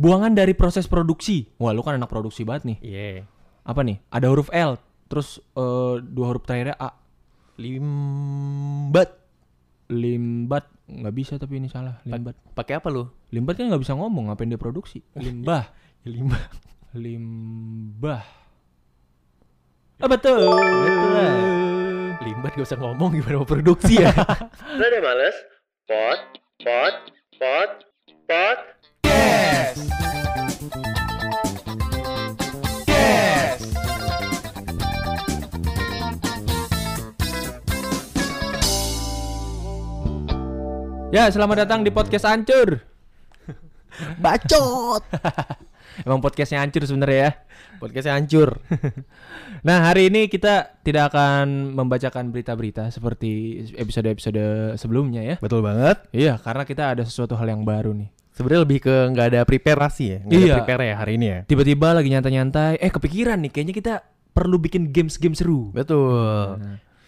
Buangan dari proses produksi. Wah, lu kan anak produksi banget nih. Iya. Apa nih? Ada huruf L, terus eh, dua huruf terakhirnya A. Limbat. Limbat nggak bisa tapi ini salah. Limbat. Pakai apa lu? Limbat kan nggak bisa ngomong, ngapain dia produksi? Limbah. Limbah. Limbah. Ah, betul. Limbat gak usah ngomong gimana mau produksi ya. Lo udah males? Pot, pot, pot, pot. Ya, selamat datang di podcast Hancur. Bacot. Emang podcastnya hancur sebenarnya ya. Podcastnya hancur. Nah, hari ini kita tidak akan membacakan berita-berita seperti episode-episode sebelumnya ya. Betul banget. Iya, karena kita ada sesuatu hal yang baru nih. Sebenarnya lebih ke nggak ada preparasi ya. Nggak Iya. ada prepare ya hari ini ya. Tiba-tiba lagi nyantai-nyantai, eh kepikiran nih, kayaknya kita perlu bikin games-game seru. Betul.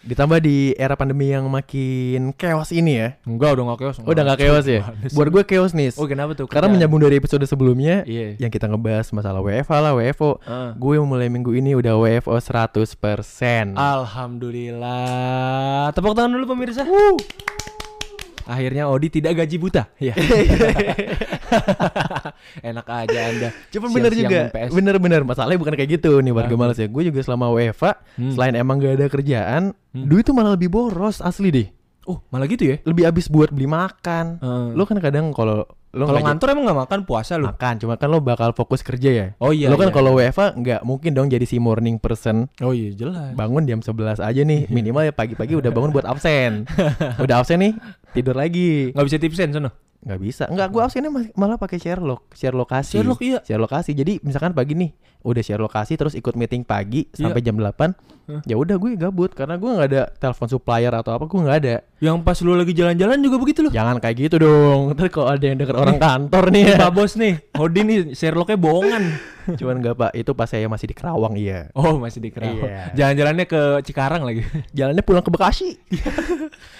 Ditambah di era pandemi yang makin chaos ini ya. Enggak, udah gak chaos. Oh, udah nggak chaos ya? Buat gue chaos nih. Oh, kenapa tuh? Karena menyambung dari episode sebelumnya Iya. yang kita ngebahas masalah WFA lah, WFO. Ah. Gue mulai minggu ini udah WFO 100%. Alhamdulillah. Tepuk tangan dulu pemirsa. Akhirnya Odi tidak gaji buta. Ya. Enak aja Anda. Cuman bener juga, bener-bener masalahnya bukan kayak gitu nih warga males ya. Gue juga selama WFA, Hmm. selain emang gak ada kerjaan, Hmm. duit tuh malah lebih boros asli deh. Oh, malah gitu ya? Lebih habis buat beli makan. Hmm. Lo kan kadang kalau lo Kalau ngantor emang gak makan puasa lu? makan, cuma kan lo bakal fokus kerja ya. Oh iya. lo kan iya. kalau WFA nggak mungkin dong jadi si morning person. Oh iya jelas. Bangun jam 11 aja nih, minimal ya pagi-pagi udah bangun buat absen. udah absen nih, tidur lagi. Nggak bisa tipsen sono. nggak bisa nggak gue absennya malah pakai Sherlock share lokasi iya. share lokasi jadi misalkan pagi nih udah share lokasi terus ikut meeting pagi Iya. sampai jam 8 Hah? ya udah gue gabut karena gue nggak ada telepon supplier atau apa gue nggak ada Yang pas lu lagi jalan-jalan juga begitu loh. jangan kayak gitu dong ntar kalau ada yang denger orang kantor nih ya Pak bos nih, Hodi nih Sherlocknya bohongan. cuman nggak pak itu pas saya masih di Kerawang iya Oh masih di Kerawang. Iya. Jalan-jalannya ke Cikarang lagi. jalannya pulang ke Bekasi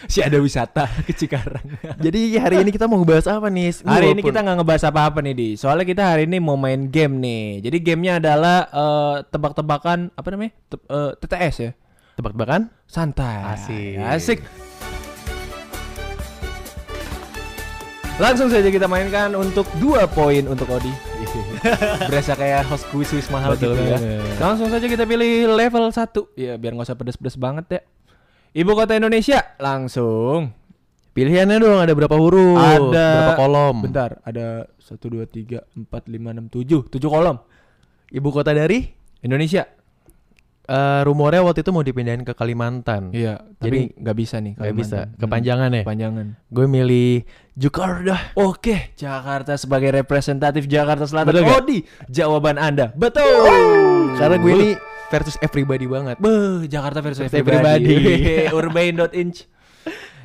si ada wisata ke Cikarang. jadi hari ini kita mau ngebahas apa nih hari ini kita nggak ngebahas apa-apa nih di. Soalnya kita hari ini mau main game nih. Jadi gamenya adalah eh, tebak-tebakan apa namanya? Te- eh, TTS ya. tebak-tebakan Santai. Asik. Asik. Langsung saja kita mainkan untuk dua poin untuk Odi. Berasa kayak host kuis kuis mahal Betul gitu ya. banget. Langsung saja kita pilih level 1 Ya biar nggak usah pedes-pedes banget ya. Ibu kota Indonesia langsung. pilihannya dong ada berapa huruf Ada berapa kolom Bentar, ada 1 2 3 4 5 6 7. 7 kolom. Ibu kota dari Indonesia. Eh, rumornya waktu itu mau dipindahin ke Kalimantan. Iya, Jadi, tapi nggak bisa nih Gak bisa, kepanjangan ya. Hmm, Kepanjangan. Gue milih Jakarta. Oke, Jakarta sebagai representatif Jakarta Selatan. Betul? Odi, jawaban Anda. Betul. Karena gue ini versus everybody banget. Beuh, Jakarta versus Versus everybody. everybody. Urban.inch.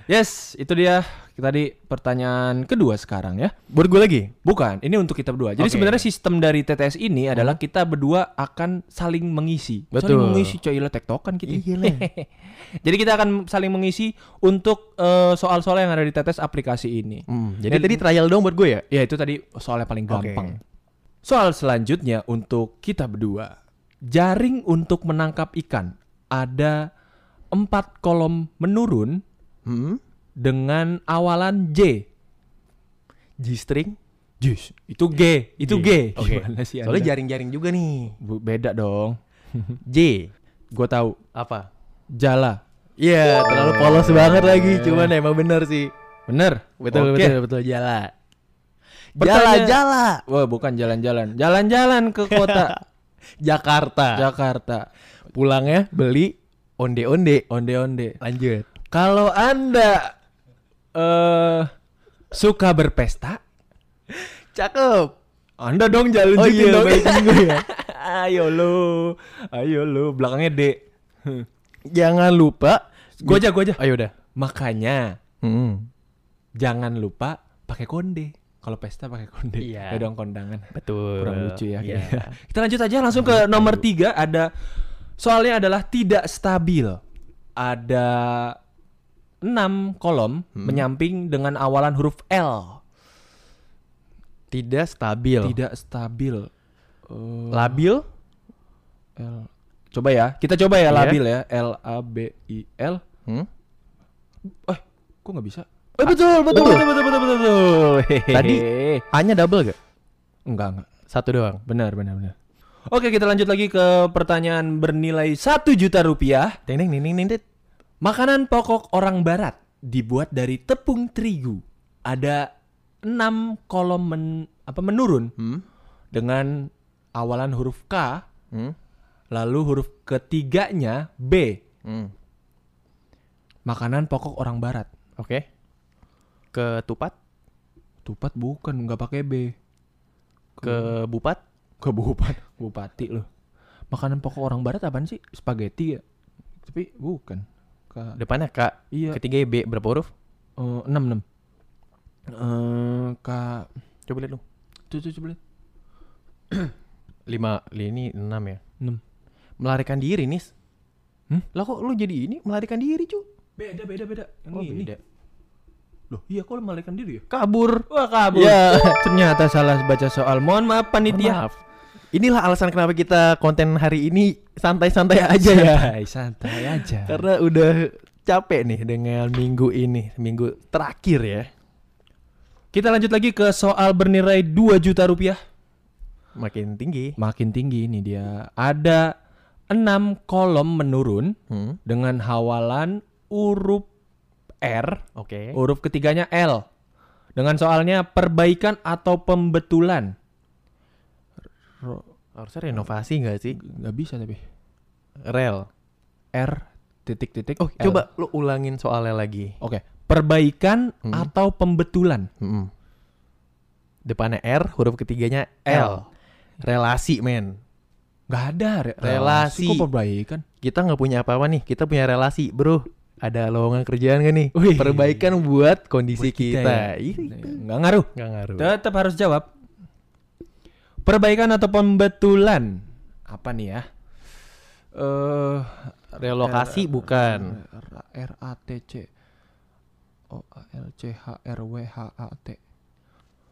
Yes, itu dia tadi pertanyaan kedua sekarang ya. Buat gue lagi. Bukan, ini untuk kita berdua. Jadi Oke. sebenarnya sistem dari TTS ini adalah kita berdua akan saling mengisi. Betul. Saling mengisi coy lah tektokan kita. Iya lah. Jadi kita akan saling mengisi untuk eh, soal-soal yang ada di TTS aplikasi ini. Hmm, jadi Dan- tadi trial dong buat gue ya. Ya itu tadi soalnya paling gampang. Soal selanjutnya untuk kita berdua. Jaring untuk menangkap ikan ada empat kolom menurun Hmm. Dengan awalan J. G-string. Jus, itu G, itu G. Oke. Gimana sih Soalnya Anda? jaring-jaring juga nih. Bu- beda dong. J. Gue tahu. Apa? Jala. Iya, terlalu polos banget lagi. Cuman emang bener sih. Bener. Betul, Oke. betul, betul. Jala. Jala, Pertanyaan- jala. Wah, bukan jalan-jalan. Jalan-jalan ke kota Jakarta. Jakarta. Pulangnya beli onde-onde. Onde-onde. Lanjut. Kalau Anda eh suka berpesta, Cakep. Anda dong jalan Oh iya, dong. gue ya. ayo lu, ayo lu, belakangnya D. Jangan lupa. Gua aja, gua aja. Ayo udah. Makanya Hmm. jangan lupa pakai konde. Kalau pesta pakai konde. Iya. Ya dong kondangan. Betul. Kurang lucu ya. Kayaknya. Kita lanjut aja langsung ke nomor tiga. Ada soalnya adalah tidak stabil. Ada enam kolom Hmm. menyamping dengan awalan huruf L. Tidak stabil. Tidak stabil. Eh, Labil? L. Coba ya, kita coba ya Iya. labil ya. L A B I L. Hmm? Eh, kok nggak bisa? Eh, betul, betul, betul, betul, betul, betul, betul. Tadi Hehehe. A-nya double gak? enggak, enggak. Satu doang. Benar, benar, benar. Oke, kita lanjut lagi ke pertanyaan bernilai satu juta rupiah. Ding ding ding ding ding. Makanan pokok orang barat dibuat dari tepung terigu. Ada enam kolom men- apa menurun Hmm? dengan awalan huruf K, Hmm? lalu huruf ketiganya B. Hmm. Makanan pokok orang barat. Oke. Ketupat? Tupat bukan, nggak pakai B. Kebupat? Ke bupat, bupati loh. Makanan pokok orang barat apaan sih? Spaghetti ya? Tapi bukan. Ke Depannya K. iya, Ketiga B berapa huruf? eh, enam enam. K Coba lihat lu. tuh tuh coba lihat. Lima, li- ini enam ya. Enam. Melarikan diri nis. Hmm? Lah kok lu jadi ini melarikan diri cu? Beda beda beda. Yang Oh, ini. beda. Loh, iya kok melarikan diri ya? Kabur. Wah kabur. Ya. Ternyata salah baca soal. Mohon maaf panitia. Maaf. Inilah alasan kenapa kita konten hari ini santai-santai aja ya. Santai, santai aja. Karena udah capek nih dengan minggu ini, minggu terakhir ya. Kita lanjut lagi ke soal bernilai 2 juta rupiah. Makin tinggi. Makin tinggi ini dia. Ada 6 kolom menurun Hmm. dengan hawalan huruf R, Oke. huruf ketiganya L. Dengan soalnya perbaikan atau pembetulan. Ro- Harusnya renovasi nggak sih? nggak bisa tapi. Rel. R titik titik. Oh, L. coba lu ulangin soalnya lagi. Oke. Perbaikan Hmm. atau pembetulan. Hmm. Depannya R, huruf ketiganya L. L. Relasi, men. Nggak ada re- Relasi. Kok perbaikan? Kita nggak punya apa-apa nih, kita punya relasi, bro. Ada lowongan kerjaan gak nih? Wih. Perbaikan buat kondisi Buat kita kita. ya. Nggak ngaruh. Nggak ngaruh. Tetap harus jawab. Perbaikan atau pembetulan? Apa nih ya? Eh Relokasi bukan. R, R A T C O A L C H R W H A T.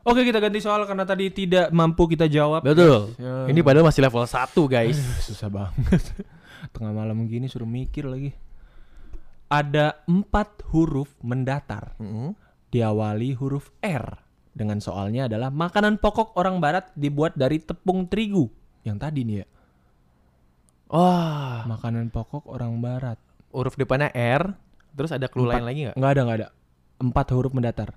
Oke, kita ganti soal karena tadi tidak mampu kita jawab. Betul. Ya. Ini padahal masih level 1, guys. Susah banget. Tengah malam gini suruh mikir lagi. Ada empat huruf mendatar Mm-mm. diawali huruf R. Dengan soalnya adalah makanan pokok orang barat dibuat dari tepung terigu. Yang tadi nih ya. Wah, Makanan pokok orang barat. huruf depannya R, terus ada clue lain lagi nggak? Nggak ada, nggak ada. Empat huruf mendatar.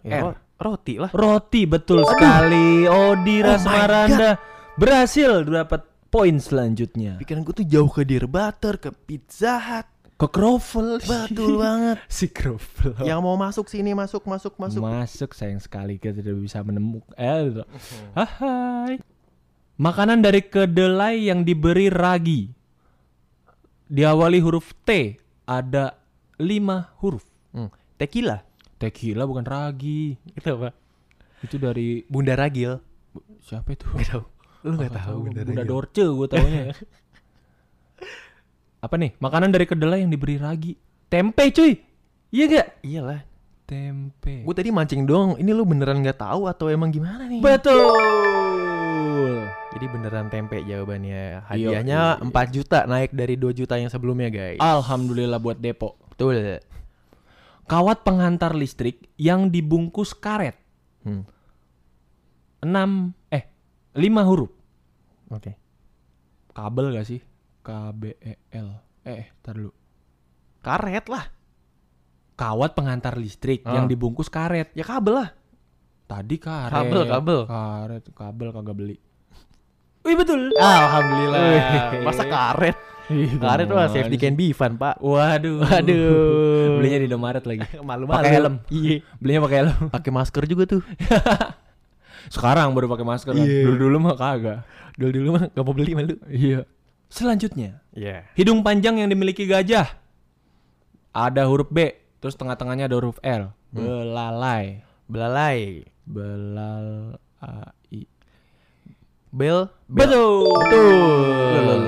Ya, R. ro- roti lah. Roti betul sekali. Oh Odira my Semaranda berhasil dapat poin selanjutnya. Pikiran gue tuh jauh ke Dear Butter, ke Pizza Hut. Ke Krovel. Betul banget. si Krovel. Yang mau masuk sini, masuk, masuk, masuk. Masuk sayang sekali kita tidak bisa menemukan. Eh, gitu. Hai. Makanan dari kedelai yang diberi ragi. Diawali huruf T. Ada lima huruf. Hmm. Tequila. Tequila bukan ragi. Itu apa? Itu dari Bunda Ragil. siapa itu? Gak tahu. Lu gak Nggak tahu Bunda Bunda. Dorce gue taunya ya. Apa nih? Makanan dari kedelai yang diberi ragi. Tempe cuy. Iya gak? Iyalah. Tempe. Gue tadi mancing dong. Ini lu beneran nggak tahu atau emang gimana nih? Betul. Jadi beneran tempe jawabannya. Hadiahnya iya, 4 juta naik dari 2 juta yang sebelumnya, guys. Alhamdulillah buat Depok. Betul. Kawat pengantar listrik yang dibungkus karet. Hmm. 6 eh 5 huruf. Oke. Kabel gak sih? K B E L. Eh, tar dulu. Karet lah. Kawat pengantar listrik Ah. yang dibungkus karet. Ya kabel lah. Tadi karet. Kabel, kabel. Karet, kabel kagak beli. Wih betul. Alhamdulillah. Wih. Masa karet? Karet mah safety can be fun, Pak. Waduh. Waduh. Belinya di Indomaret lagi. Malu-malu. Pakai helm. Iya. Belinya pakai helm. Pakai masker juga tuh. Sekarang baru pakai masker kan. Iya. Dulu-dulu mah kagak. Dulu dulu mah gak mau beli malu. Iya. Selanjutnya, Iya. hidung panjang yang dimiliki gajah. Ada huruf B, terus tengah-tengahnya ada huruf L. Belalai. Belalai. Belal a i. Bel. Bel. Betul. Betul.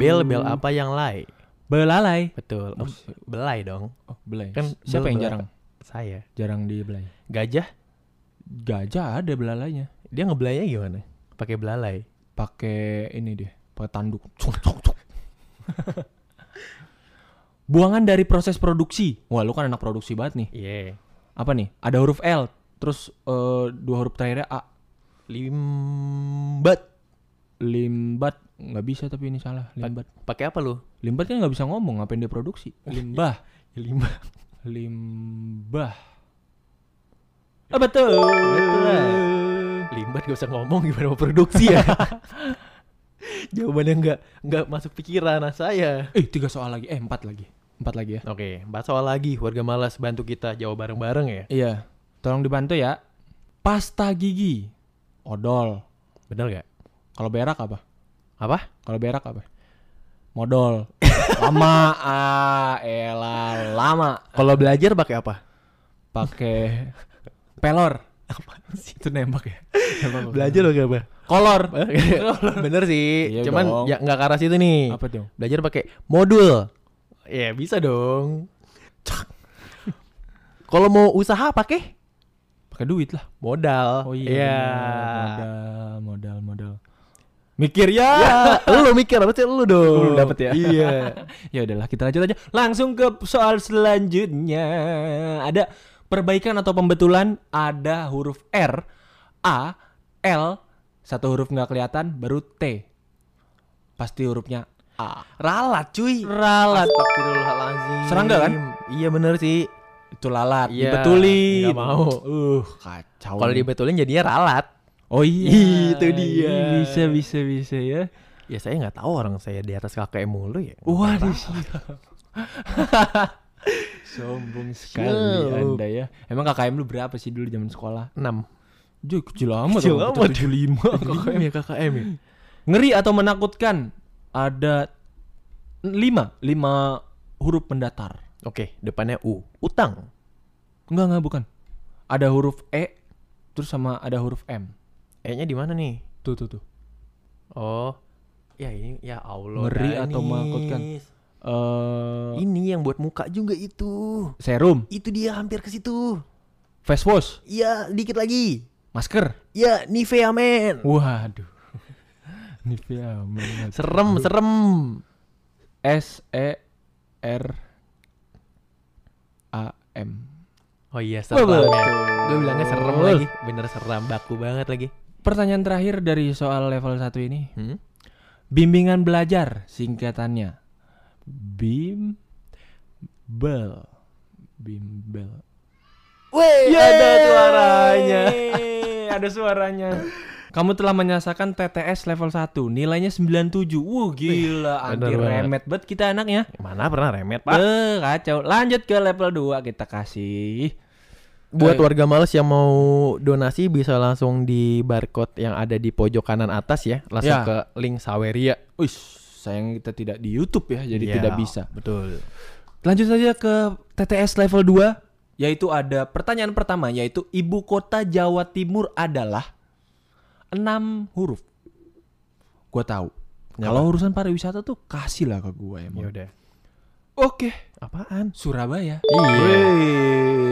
Bel bel apa yang lay? Belalai. Betul. Oh, belai dong. Oh, belai. Kan Siapa bel yang jarang? Saya. Jarang di belai. Gajah. Gajah ada belalainya. Dia ngebelaynya gimana? Pakai belalai. Pakai ini dia, pakai tanduk. Cuk, cuk, cuk. Buangan dari proses produksi. Wah, lu kan anak produksi banget nih. Iya. Apa nih? Ada huruf L, terus eh, dua huruf terakhirnya A. Limbat. Limbat nggak bisa tapi ini salah. Limbat. Pakai apa lu? Limbat kan nggak bisa ngomong, ngapain dia produksi? Limbah. Limbah. Limbah. Ah, betul. Betul lah. Limbat gak usah ngomong gimana mau produksi ya. Jawabannya nggak nggak masuk pikiran saya. Eh, tiga soal lagi. Eh, empat lagi. Empat lagi ya. Oke, bahas soal lagi. Warga malas bantu kita jawab bareng-bareng ya. Iya. Tolong dibantu ya. Pasta gigi. Odol. Bener gak? Kalau berak apa? Apa? Kalau berak apa? Modal. lama. Ah, elah, lama. Kalau belajar pakai apa? Pakai pelor. Itu nembak ya? Nembak apa? Belajar pakai apa? Kolor. Bener sih. Iya Cuman dong. ya nggak ke arah situ nih. Apa tuh? Belajar pakai modul. Ya bisa dong. Cak. Kalau mau usaha pakai Pakai duit lah. modal. Oh iya. Bener. Modal, modal, modal. Mikir ya. Ya, lu mikir harusnya lu dong. Belum dapet ya? Iya. ya udahlah, kita lanjut aja. Langsung ke soal selanjutnya. Ada perbaikan atau pembetulan ada huruf R, A, L, satu huruf nggak kelihatan, baru T. Pasti hurufnya A. Ralat cuy. Ralat. Astagfirullahaladzim. Serangga kan? Iya bener sih. Itu lalat, Iya, dibetulin. nggak mau. Uh, kacau. Kalau dibetulin jadinya ralat. Oh iya, Itu dia. Bisa, bisa, bisa ya. Ya saya nggak tahu orang saya di atas KKM mulu ya. Waduh, Sombong sekali Siap. Anda ya. Emang KKM lu berapa sih dulu zaman sekolah? 6 Jauh kecil amat Kecil amat. kita 75 KKM ya KKM ya. Ngeri atau menakutkan Ada 5 5 huruf pendatar Oke, depannya U. Utang. Enggak, enggak, bukan Ada huruf E Terus sama ada huruf M E-nya di mana nih? Tuh, tuh, tuh Oh. Ya ini ya Allah. Ngeri atau Danis. menakutkan? Eh, Ini yang buat muka juga itu. Serum Itu dia hampir ke situ. Face wash Iya, dikit lagi. Masker Ya, Nivea men. Waduh Nivea men. Serem, serem. S E R A M Oh iya, serem betul. Gue bilangnya serem lagi. Bener serem, baku banget lagi. Pertanyaan terakhir dari soal level 1 ini Hmm? Bimbingan belajar singkatannya Bim Bel. Bimbel Wih, ada suaranya. Ada suaranya. Kamu telah menyasakan TTS level 1 Nilainya 97 Wuh gila. Bener Anti remet banget kita anaknya. Mana pernah remet, Pak? Eh kacau Lanjut ke level 2 kita kasih. Buat Eh. warga males yang mau donasi bisa langsung di barcode yang ada di pojok kanan atas ya, langsung Ya. ke link Saweria. Wih sayang kita tidak di YouTube ya Jadi Iya, tidak bisa Betul. Lanjut saja ke TTS level 2 yaitu ada pertanyaan pertama yaitu ibu kota Jawa Timur adalah enam huruf. Gua tahu. Kalau urusan pariwisata tuh kasih lah ke gua Ya emang. udah. Oke, Apaan? Surabaya. Iya.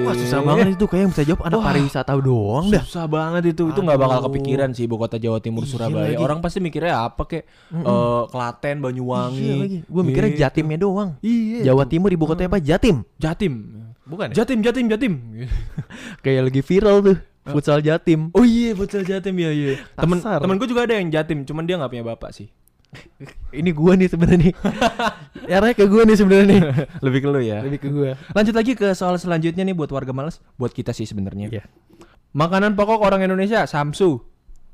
Wah susah banget itu kayak yang bisa jawab anak Wah. pariwisata doang dah. Susah banget itu. Itu nggak bakal kepikiran sih ibu kota Jawa Timur Iya Surabaya. lagi. Orang pasti mikirnya apa kek? Eh, Klaten, Banyuwangi. Iya lagi. Gue mikirnya Gitu. Jatimnya doang. Iya. Jawa Timur ibu kotanya apa? Jatim. Jatim. Bukan ya? Jatim, Jatim, Jatim. Kayak lagi viral tuh. Futsal Jatim. Oh iya betul Jatim ya iya. Temen Kasar. temen gue juga ada yang Jatim, cuman dia nggak punya bapak sih. Ini gua nih sebenarnya nih. Arahnya ke gua nih sebenarnya nih. Lebih ke lu ya. Lebih ke gua. Lanjut lagi ke soal selanjutnya nih buat warga males, buat kita sih sebenarnya. Iya. Makanan pokok orang Indonesia samsu.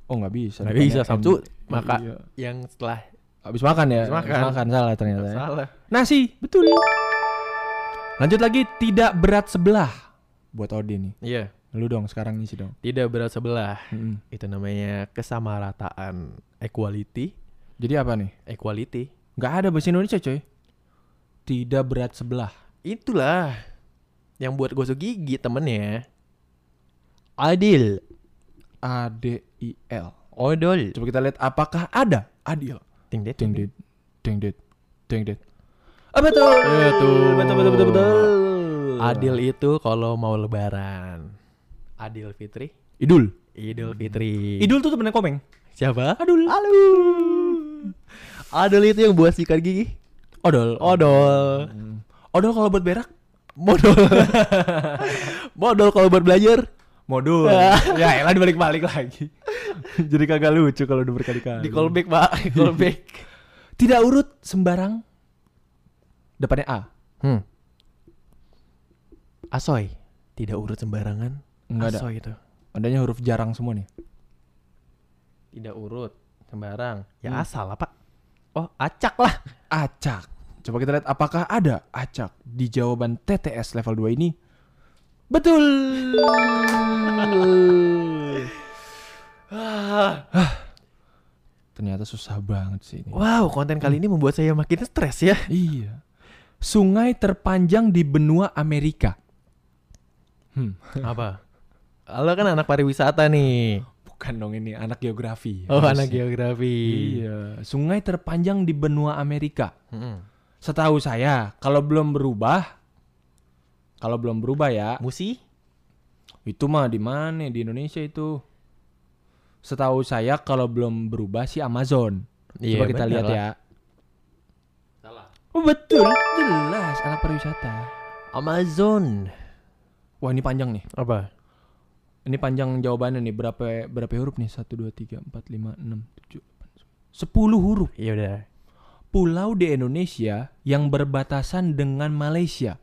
Oh nggak bisa. Nggak bisa M. Sabtu maka Iya. yang setelah Habis makan ya. Habis makan. salah ternyata. ya. salah. Nasi, betul. Lanjut lagi tidak berat sebelah. Buat Odi nih. Iya. Lu dong sekarang ngisi dong. Tidak berat sebelah. Mm-mm. Itu namanya kesamarataan equality. Jadi apa nih? Equality. Nggak ada bahasa Indonesia coy. Tidak berat sebelah. Itulah yang buat gosok gigi temennya. Adil. A D I L. Odol. Coba kita lihat apakah ada adil. Ting det. Ding dit, ding dit, ding dit. Ah, betul. Betul. Betul betul betul betul. Adil itu kalau mau lebaran. Adil Fitri. Idul. Idul Fitri. Idul tuh temennya Komeng. siapa? Adul. Halo. Adul itu yang buat sikat gigi. Odol. Odol. Hmm. Odol kalau buat berak? Modal. Modal kalau buat belajar. Modul. ya elah dibalik-balik lagi. Jadi kagak lucu kalau udah berkali-kali. Di callback, Pak. Callback. Tidak urut sembarang. Depannya A. hmm. Asoy. Tidak urut sembarangan. Enggak ada. Asoy itu. Adanya huruf jarang semua nih. Tidak urut sembarang. Ya Hmm. asal lah, Pak. Oh, acak lah. Acak. Coba kita lihat apakah ada acak di jawaban TTS level 2 ini. Betul. Ternyata susah banget sih ini. Wow, konten kali ini membuat saya makin stres ya. Iya. Sungai terpanjang di benua Amerika. Hmm, Apa? Lo kan anak pariwisata nih. Bukan dong ini anak geografi. Oh, Harusnya. anak geografi. Iya, sungai terpanjang di benua Amerika. Hmm. Setahu saya, kalau belum berubah kalau belum berubah ya, Musi? itu mah di mana di Indonesia itu? Setahu saya kalau belum berubah sih Amazon. Coba kita bener lihat lah. ya. Salah. Oh, betul, jelas anak pariwisata. Amazon. Wah, ini panjang nih. Apa? Ini panjang jawabannya nih. Berapa berapa huruf nih? 1 2 3 4 5 6 7 8 10 huruf. Iya udah. Pulau di Indonesia yang berbatasan dengan Malaysia.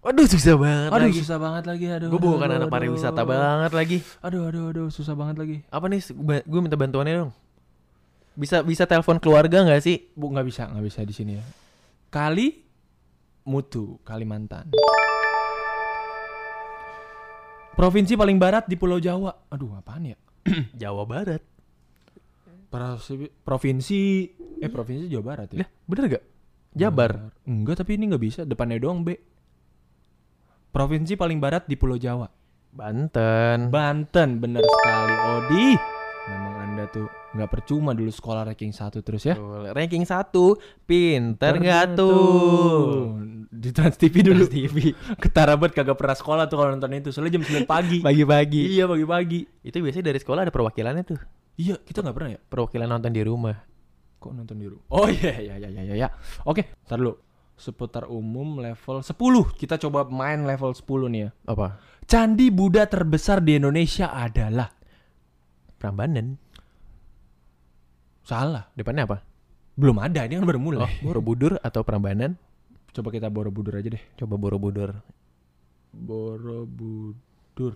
Waduh susah banget Aduh, lagi. susah banget lagi. Aduh. Gue bukan aduh, anak aduh. pariwisata banget lagi. Aduh, aduh, aduh, susah banget lagi. Apa nih? Gue minta bantuannya dong. Bisa bisa telepon keluarga nggak sih? Bu, nggak bisa, nggak bisa di sini ya. Kali Mutu, Kalimantan. Provinsi paling barat di Pulau Jawa. Aduh, apaan ya? Jawa Barat. Provinsi, provinsi eh provinsi Jawa Barat ya. Lah, bener gak? Jabar. Enggak, tapi ini nggak bisa. Depannya doang B. Provinsi paling barat di Pulau Jawa. Banten. Banten, bener sekali. Odi. Memang anda tuh nggak percuma dulu sekolah ranking satu terus ya. Betul. Ranking 1 Pinter nggak tuh? Di Trans TV dulu. Trans TV. Ketara banget kagak pernah sekolah tuh kalau nonton itu. Soalnya jam 9 pagi. Pagi-pagi. Iya pagi-pagi. Itu biasanya dari sekolah ada perwakilannya tuh. Iya kita nggak pernah ya. Perwakilan nonton di rumah. Kok nonton di rumah? Oh iya iya iya iya iya. Oke, tar dulu. Seputar umum level 10. Kita coba main level 10 nih ya. Apa? Candi Buddha terbesar di Indonesia adalah Prambanan. Salah. Depannya apa? Belum ada, ini kan baru mulai. Oh, Borobudur atau Prambanan? Coba kita Borobudur aja deh. Coba Borobudur. Borobudur.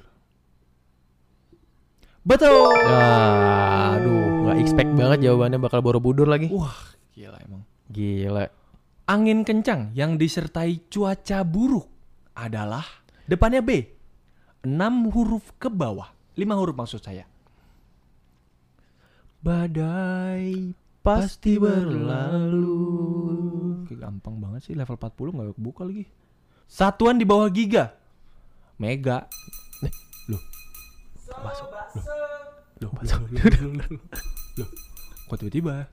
Betul. Ah, aduh, nggak expect banget jawabannya bakal Borobudur lagi. Wah, gila emang. Gila. Angin kencang yang disertai cuaca buruk adalah depannya B. 6 huruf ke bawah. 5 huruf maksud saya. Badai pasti berlalu. Oke, gampang banget sih level 40 nggak kebuka lagi. Satuan di bawah giga. Mega. Eh, loh. Masuk. Loh. Loh, loh, loh, loh, loh, loh. Kok tiba-tiba?